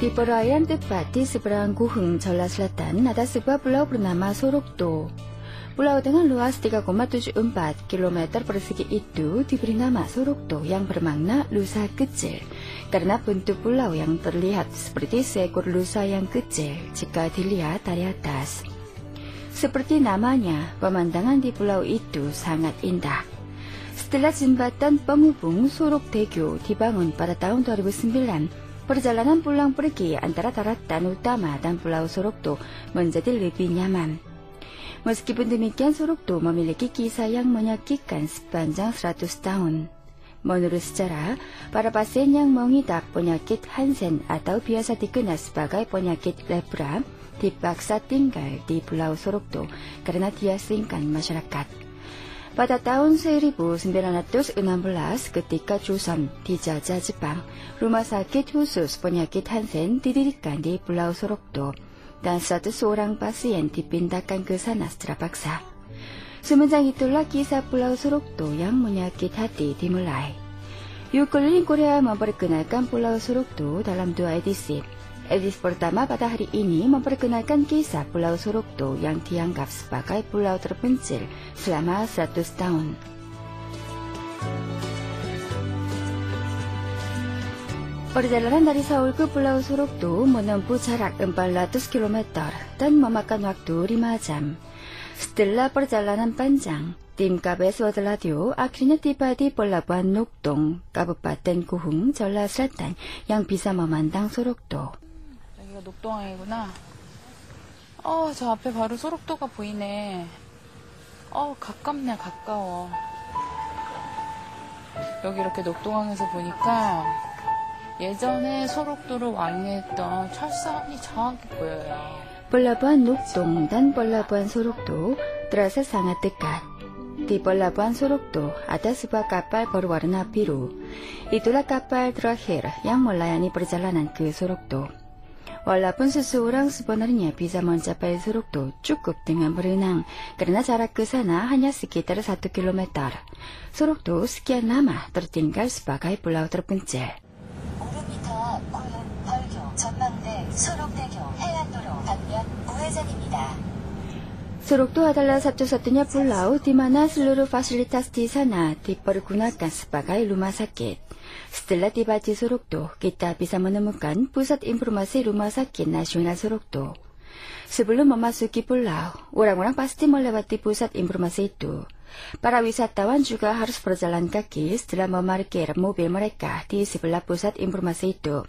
Di perairan tepat di seberang Guheng, Jola Selatan, ada sebuah pulau bernama Sorokto. Pulau dengan luas 3,74 km persegi itu diberi nama Sorokto yang bermakna lusa kecil karena bentuk pulau yang terlihat seperti seekor lusa yang kecil jika dilihat dari atas. Seperti namanya, pemandangan di pulau itu sangat indah. Setelah jembatan penghubung Sorok Daegu dibangun pada tahun 2009, Perjalanan pulang pergi antara daratan utama dan Pulau Sorokto menjadi lebih nyaman. Meskipun demikian, Sorokto memiliki kisah yang menyakitkan sepanjang 100 tahun. Menurut sejarah, para pasien yang mengidap penyakit Hansen atau biasa dikenal sebagai penyakit lepra dipaksa tinggal di Pulau Sorokto karena diasingkan masyarakat. Pada tahun 1916 ketika Joseon dijajah Jepang, rumah sakit khusus penyakit Hansen didirikan di Pulau Sorokdo dan satu seorang pasien dipindahkan ke sana secara paksa. Semenjak itulah kisah Pulau Sorokdo yang menyakit hati dimulai. Yukulin Korea memperkenalkan Pulau Sorokdo dalam dua edisi, Edisi pertama pada hari ini memperkenalkan kisah Pulau Sorokto yang dianggap sebagai pulau terpencil selama 100 tahun. Perjalanan dari Seoul ke Pulau Sorokto menempuh jarak 400 km dan memakan waktu 5 jam. Setelah perjalanan panjang, tim KBS World Radio akhirnya tiba di Pelabuhan Nukdong, Kabupaten Kuhung, Jeolla Selatan yang bisa memandang Sorokto. 여기가 녹동항이구나. 어, 저 앞에 바로 소록도가 보이네. 어, 가깝네, 가까워. 여기 이렇게 녹동항에서 보니까 예전에 소록도를 왕래했던 철사원이 정확히 보여요. Sorokdo terasa sangat dekat. Di Pelabuhan Sorokdo ada sebuah kapal berwarna biru. Itulah kapal terakhir yang melayani perjalanan ke Sorokdo. Walaupun seseorang sebenarnya bisa mencapai Surukdo cukup dengan berenang, karena jarak ke sana hanya sekitar satu kilometer. Surukdo sekian lama tertinggal sebagai pulau terpencil. Surukdo adalah satu-satunya pulau di mana seluruh fasilitas di sana dipergunakan sebagai rumah sakit. Setelah tiba di Sorokdo, kita bisa menemukan pusat informasi Rumah Sakit Nasional Sorokdo. Sebelum memasuki pulau, orang-orang pasti melewati pusat informasi itu. Para wisatawan juga harus berjalan kaki setelah memarkir mobil mereka di sebelah pusat informasi itu.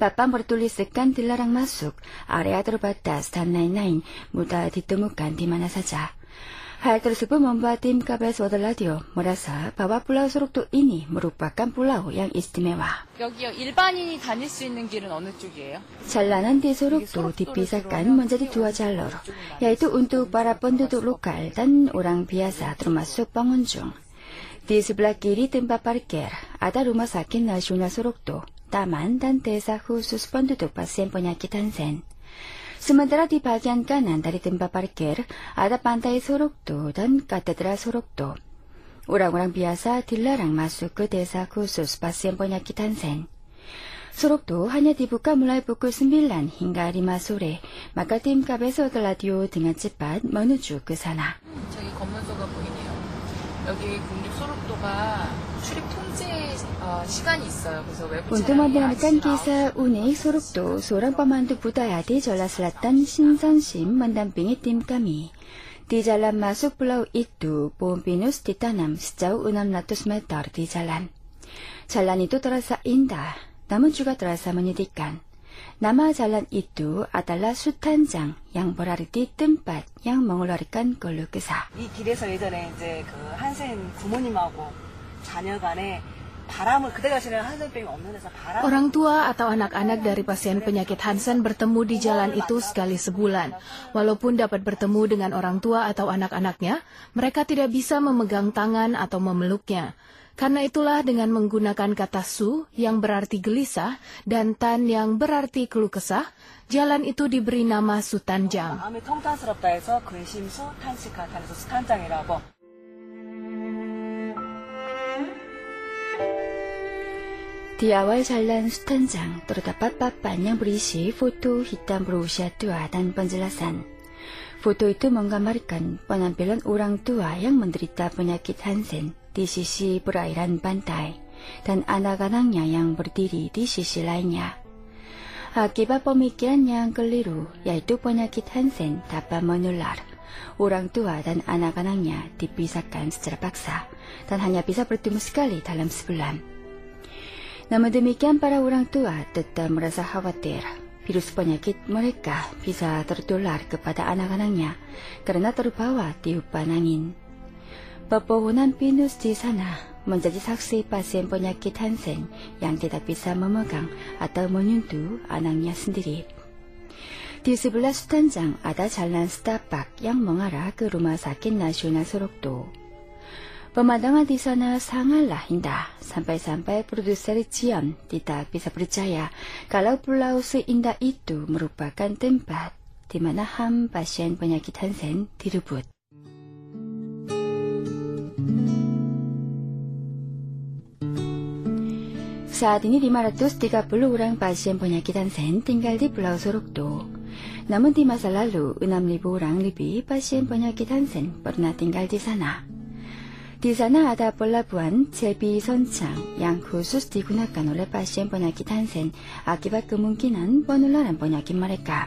Papan bertuliskan dilarang masuk, area terbatas, dan lain-lain mudah ditemukan di mana saja. Hal tersebut membuat tim KBS Water Radio merasa bahwa Pulau Surukdu ini merupakan pulau yang istimewa. Jalanan di Surukdu dipisahkan menjadi dua jalur, yaitu untuk para penduduk lokal dan orang biasa termasuk pengunjung. Di sebelah kiri tempat parkir ada rumah sakit nasional Surukdu, taman dan desa khusus penduduk pasien penyakit Hansen. Sementara di bagian kanan dari tempat parkir ada pantai Sorokdo dan katedral Sorokdo. Orang-orang biasa dilarang masuk ke desa khusus pasien penyakit Hansen. Sorokdo hanya dibuka mulai pukul 9 hingga 5 sore, maka tim KBS radio dengan cepat menuju ke sana. 저기 건물소가 보이네요. 여기 국립 소록도가 출입 통제 어, 시간이 있어요. 그래서 unik Sorokdo, seorang pemandu budaya di Jola Selatan Shinsanshim mendampingi tim kami. Di jalan masuk pulau itu, pohon pinus ditanam sejauh 600 meter di jalan. Jalan itu terasa indah, namun juga terasa menyedihkan. Nama jalan itu adalah Sutanjang yang berarti tempat yang mengeluarkan keluh kesah. 이 길에서 예전에 이제 그 한센 부모님하고 자녀 간에 Orang tua atau anak-anak dari pasien penyakit Hansen bertemu di jalan itu sekali sebulan. Walaupun dapat bertemu dengan orang tua atau anak-anaknya, mereka tidak bisa memegang tangan atau memeluknya. Karena itulah dengan menggunakan kata su yang berarti gelisah dan tan yang berarti keluh kesah, jalan itu diberi nama Sutanjang. Di awal jalan Sutanjang terdapat papan yang berisi foto hitam berusia tua dan penjelasan. Foto itu menggambarkan penampilan orang tua yang menderita penyakit Hansen di sisi perairan pantai dan anak-anaknya yang berdiri di sisi lainnya. Akibat pemikiran yang keliru, yaitu penyakit Hansen dapat menular. Orang tua dan anak-anaknya dipisahkan secara paksa dan hanya bisa bertemu sekali dalam sebulan. Namun demikian para orang tua tetap merasa khawatir virus penyakit mereka bisa tertular kepada anak-anaknya karena terbawa tiupan angin. Pepohonan pinus di sana menjadi saksi pasien penyakit Hansen yang tidak bisa memegang atau menyentuh anaknya sendiri. Di sebelah Sutanjang ada jalan setapak yang mengarah ke Rumah Sakit Nasional Sorokto. Pemandangan di sana sangatlah indah, sampai-sampai produser Jian tidak bisa percaya kalau pulau seindah itu merupakan tempat di mana ham pasien penyakit Hansen direbut. Saat ini 530 orang pasien penyakit Hansen tinggal di Pulau Sorokdo. Namun di masa lalu, 6.000 orang lebih pasien penyakit Hansen pernah tinggal di sana. Di sana ada pelabuhan Jebi Soncang yang khusus digunakan oleh pasien penyakit Hansen akibat kemungkinan penularan penyakit mereka.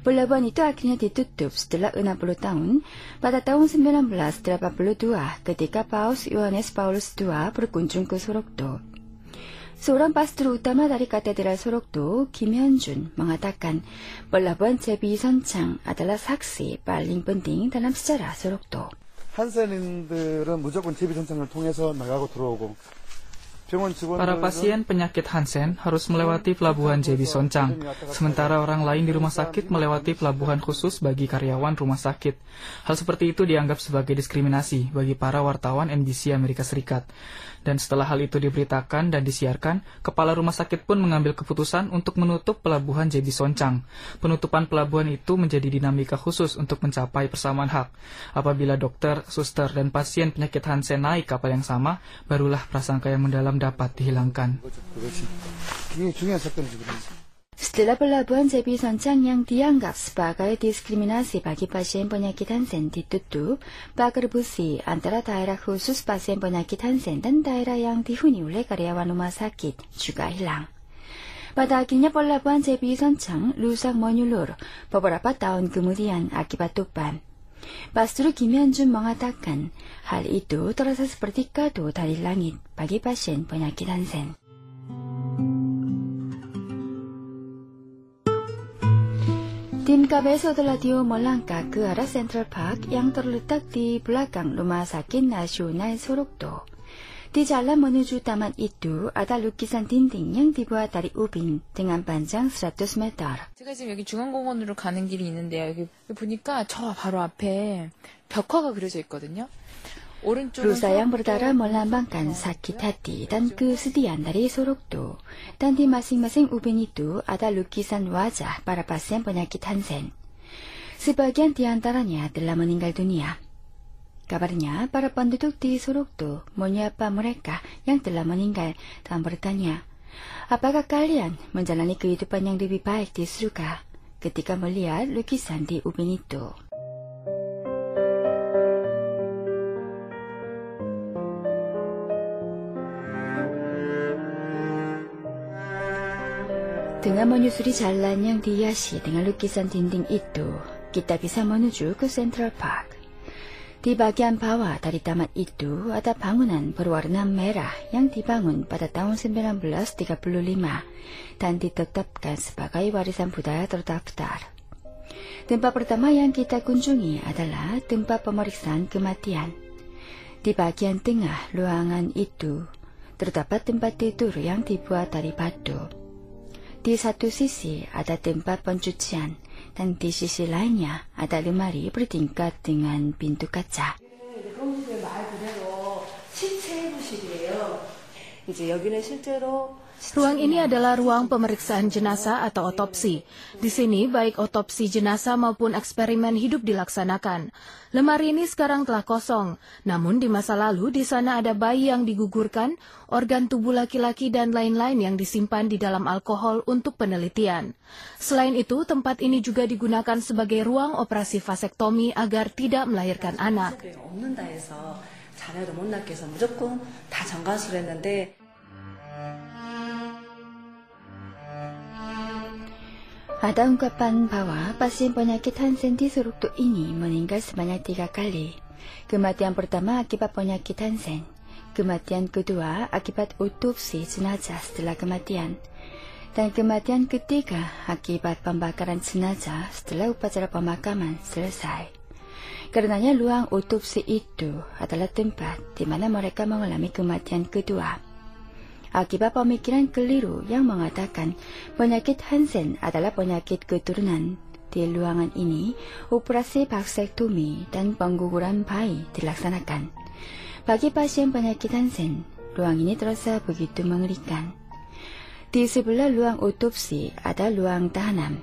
Pelabuhan itu akhirnya ditutup setelah 60 tahun pada tahun 1982 ketika Paus Yohanes Paulus II berkunjung ke Sorokdo. Seorang pastor utama dari Katedral Sorokdo, Kim mengatakan pelabuhan Jebi Soncang adalah saksi paling penting dalam sejarah Sorokdo. Para pasien penyakit Hansen harus melewati pelabuhan JB Soncang, sementara orang lain di rumah sakit melewati pelabuhan khusus bagi karyawan rumah sakit. Hal seperti itu dianggap sebagai diskriminasi bagi para wartawan NBC Amerika Serikat. Dan setelah hal itu diberitakan dan disiarkan, kepala rumah sakit pun mengambil keputusan untuk menutup pelabuhan JB Soncang. Penutupan pelabuhan itu menjadi dinamika khusus untuk mencapai persamaan hak. Apabila dokter, suster, dan pasien penyakit Hansen naik kapal yang sama, barulah prasangka yang mendalam dapat dihilangkan. Setelah pelabuhan Jebi Soncang yang dianggap sebagai diskriminasi bagi pasien penyakit Hansen ditutup, pagar busi antara daerah khusus pasien penyakit Hansen dan daerah yang dihuni oleh karyawan rumah sakit juga hilang. Pada akhirnya pelabuhan Jebi Soncang rusak menyulur beberapa tahun kemudian akibat tupan. Pastor Kim Hyun-jun mengatakan hal itu terasa seperti kado dari langit bagi pasien penyakit Hansen. Tim KBS Radio melangkah ke arah Central Park yang terletak di belakang Rumah Sakit Nasional Sorokdo. Di jalan menuju taman itu ada lukisan dinding yang dibuat dari ubin dengan panjang 100 meter. 제가 지금 여기 중앙공원으로 가는 길이 있는데요. 여기 보니까 저 바로 앞에 벽화가 그려져 있거든요. Rusa yang berdarah melambangkan sakit hati dan kesedihan dari Sorokdo. Dan di masing-masing ubin itu ada lukisan wajah para pasien penyakit Hansen. Sebagian di antaranya telah meninggal dunia. Kabarnya, para penduduk di Sorokdo menyapa mereka yang telah meninggal dan bertanya, apakah kalian menjalani kehidupan yang lebih baik di surga ketika melihat lukisan di ubin itu? Dengan menyusuri jalan yang dihiasi dengan lukisan dinding itu, kita bisa menuju ke Central Park. Di bagian bawah dari taman itu ada bangunan berwarna merah yang dibangun pada tahun 1935 dan ditetapkan sebagai warisan budaya terdaftar. Tempat pertama yang kita kunjungi adalah tempat pemeriksaan kematian. Di bagian tengah ruangan itu terdapat tempat tidur yang dibuat dari batu. Di satu sisi ada tempat pencucian, dan di sisi lainnya ada lemari bertingkat dengan pintu kaca. 이제 여기는 실제로 Ruang ini adalah ruang pemeriksaan jenazah atau otopsi. Di sini baik otopsi jenazah maupun eksperimen hidup dilaksanakan. Lemari ini sekarang telah kosong, namun di masa lalu di sana ada bayi yang digugurkan, organ tubuh laki-laki dan lain-lain yang disimpan di dalam alkohol untuk penelitian. Selain itu, tempat ini juga digunakan sebagai ruang operasi vasektomi agar tidak melahirkan anak. 없는다 해서 자녀를 못 낳게 해서 무조건 다 정관수를 했는데 Ada ungkapan bahwa pasien penyakit Hansen di Suruktu ini meninggal sebanyak tiga kali. Kematian pertama akibat penyakit Hansen. Kematian kedua akibat otopsi jenazah setelah kematian. Dan kematian ketiga akibat pembakaran jenazah setelah upacara pemakaman selesai. Karenanya ruang otopsi itu adalah tempat di mana mereka mengalami kematian kedua. Akibat pemikiran keliru yang mengatakan penyakit Hansen adalah penyakit keturunan. Di ruangan ini, operasi vaksektomi dan pengguguran bayi dilaksanakan. Bagi pasien penyakit Hansen, ruang ini terasa begitu mengerikan. Di sebelah ruang otopsi ada ruang tahanan.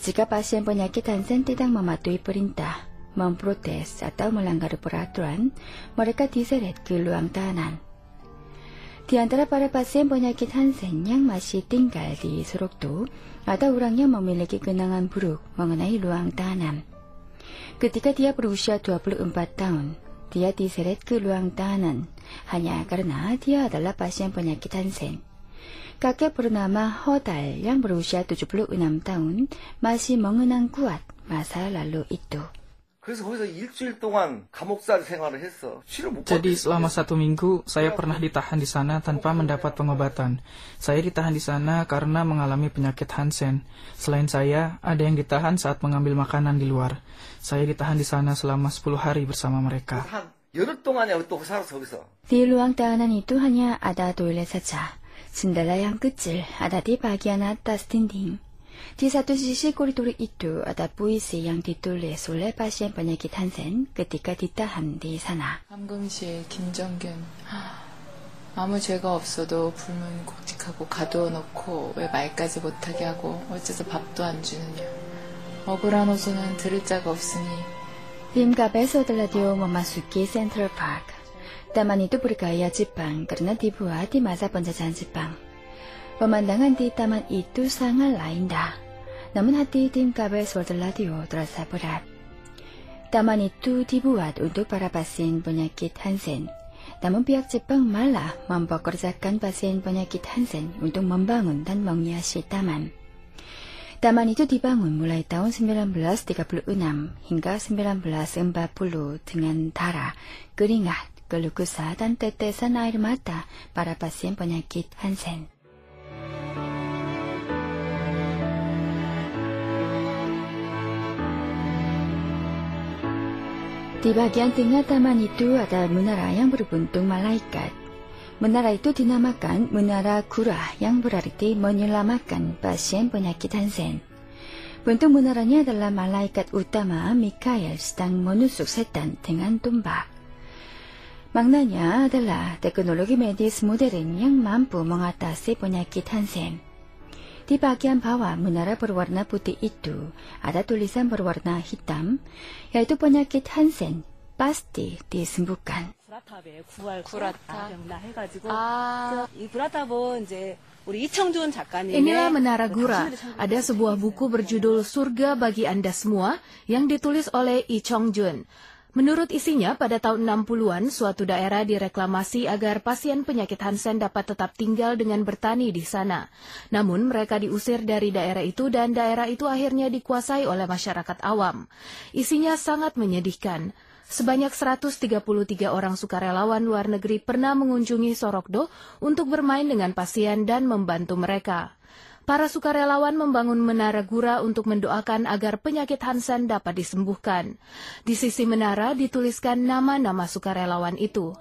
Jika pasien penyakit Hansen tidak mematuhi perintah, memprotes atau melanggar peraturan, mereka diseret ke ruang tahanan. Di antara para pasien penyakit Hansen yang masih tinggal di Surokdo, ada orang yang memiliki kenangan buruk mengenai ruang tahanan. Ketika dia berusia 24 tahun, dia diseret ke ruang tahanan hanya karena dia adalah pasien penyakit Hansen. Kakek bernama Hodal yang berusia 76 tahun masih mengenang kuat masa lalu itu. 그래서 거기서 일주일 동안 감옥살 생활을 했어. 치료 못 Jadi 받고 selama satu minggu saya pernah ditahan di sana tanpa mendapat pengobatan. Saya ditahan di sana karena mengalami penyakit Hansen. Selain saya, ada yang ditahan saat mengambil makanan di luar. Saya ditahan di sana selama 10 hari bersama mereka. 한 열흘 동안이야 또 살았어 거기서. Di ruang tahanan itu hanya ada toilet saja. Jendela yang kecil ada di bagian atas dinding. Di satu sisi koridor itu ada puisi yang ditulis oleh pasien penyakit Hansen ketika ditahan di sana. 황금실 김정균 아무 죄가 없어도 불문 곡직하고 가두어 놓고 왜 말까지 못하게 하고 어째서 밥도 안 주느냐 억울한 호소는 들을 자가 없으니 Kabeso radio memasuki Central Park. Taman itu bergaya Jepang karena dibuat di masa penjajahan Jepang. Pemandangan di taman itu sangatlah indah. Namun hati tim Kabeso radio terasa berat. Taman itu dibuat untuk para pasien penyakit Hansen. Namun pihak Jepang malah mempekerjakan pasien penyakit Hansen untuk membangun dan menghiasi taman. Taman itu dibangun mulai tahun 1936 hingga 1940 dengan darah, keringat, keluh kesah, dan tetesan air mata para pasien penyakit Hansen. Di bagian tengah taman itu ada menara yang berbentuk malaikat. Menara itu dinamakan Menara Kurah yang berarti menyelamatkan pasien penyakit Hansen. Bentuk menaranya adalah malaikat utama Mikael sedang menusuk setan dengan tombak. Maknanya adalah teknologi medis modern yang mampu mengatasi penyakit Hansen. Di bagian bawah menara berwarna putih itu ada tulisan berwarna hitam, yaitu penyakit Hansen pasti disembuhkan. Inilah Menara Gura. Ada sebuah buku berjudul Surga Bagi Anda Semua yang ditulis oleh Yi Chongjun. Menurut isinya, pada tahun 60-an, suatu daerah direklamasi agar pasien penyakit Hansen dapat tetap tinggal dengan bertani di sana. Namun, mereka diusir dari daerah itu dan daerah itu akhirnya dikuasai oleh masyarakat awam. Isinya sangat menyedihkan. Sebanyak 133 orang sukarelawan luar negeri pernah mengunjungi Sorokdo untuk bermain dengan pasien dan membantu mereka para sukarelawan membangun menara gura untuk mendoakan agar penyakit Hansen dapat disembuhkan. Di sisi menara dituliskan nama-nama sukarelawan itu.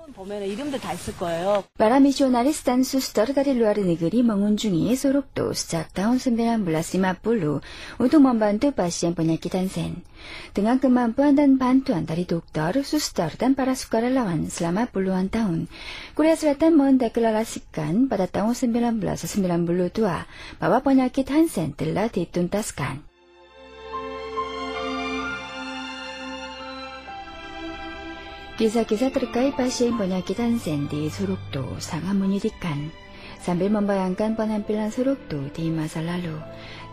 Para misionaris dan suster dari luar negeri mengunjungi Sorokdo sejak tahun 1950 untuk membantu pasien penyakit Hansen. Dengan kemampuan dan bantuan dari dokter, suster, dan para sukarelawan selama puluhan tahun, Korea Selatan mendeklarasikan pada tahun 1992 bahwa penyakit Hansen telah dituntaskan. Kisah-kisah terkait pasien penyakit Hansen di Sorokdo sangat menyedihkan. Sambil membayangkan penampilan Sorokdo di masa lalu,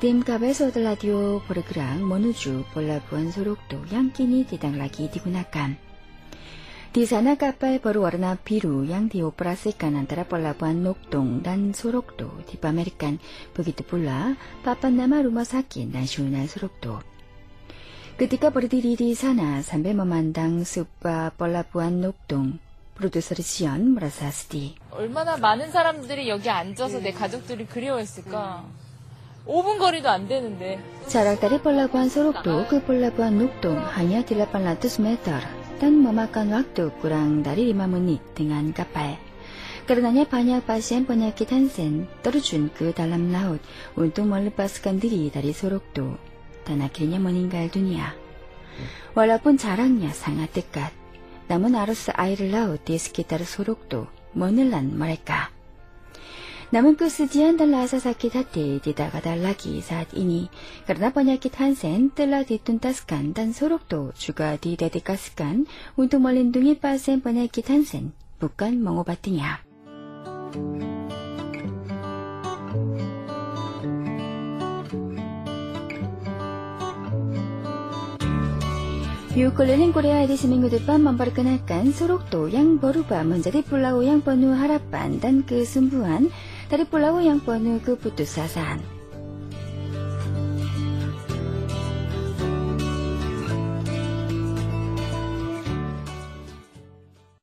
tim KBS Radio bergerak menuju pelabuhan Sorokdo yang kini tidak lagi digunakan. Di sana kapal berwarna biru yang dioperasikan antara pelabuhan Nokdong dan Sorokdo dipamerkan. Begitu pula papan nama rumah sakit nasional Sorokdo. Ketika berdiri di sana sambil memandang sebuah pelabuhan Nokdong, produser Sion merasa sedih. 얼마나 많은 사람들이 여기 앉아서 내 가족들이 그리워했을까. 5분 거리도 안 되는데. Jarak dari pelabuhan Sorokdo ke pelabuhan Nukdong hanya 800 meter dan memakan waktu kurang dari 5 menit dengan kapal. Karenanya banyak pasien penyakit Hansen terjun ke dalam laut untuk melepaskan diri dari Sorokdo dan akhirnya meninggal dunia. Walaupun jaraknya sangat dekat, namun arus air laut di sekitar Sorokdo menelan mereka. Namun kesedihan dan rasa sakit hati tidak ada lagi saat ini karena penyakit Hansen telah dituntaskan dan Sorokdo juga didedikasikan untuk melindungi pasien penyakit Hansen, bukan mengobatinya. Yuk keliling Korea di seminggu depan memperkenalkan Sorokdo yang berubah menjadi pulau yang penuh harapan dan kesembuhan dari pulau yang penuh keputusasaan.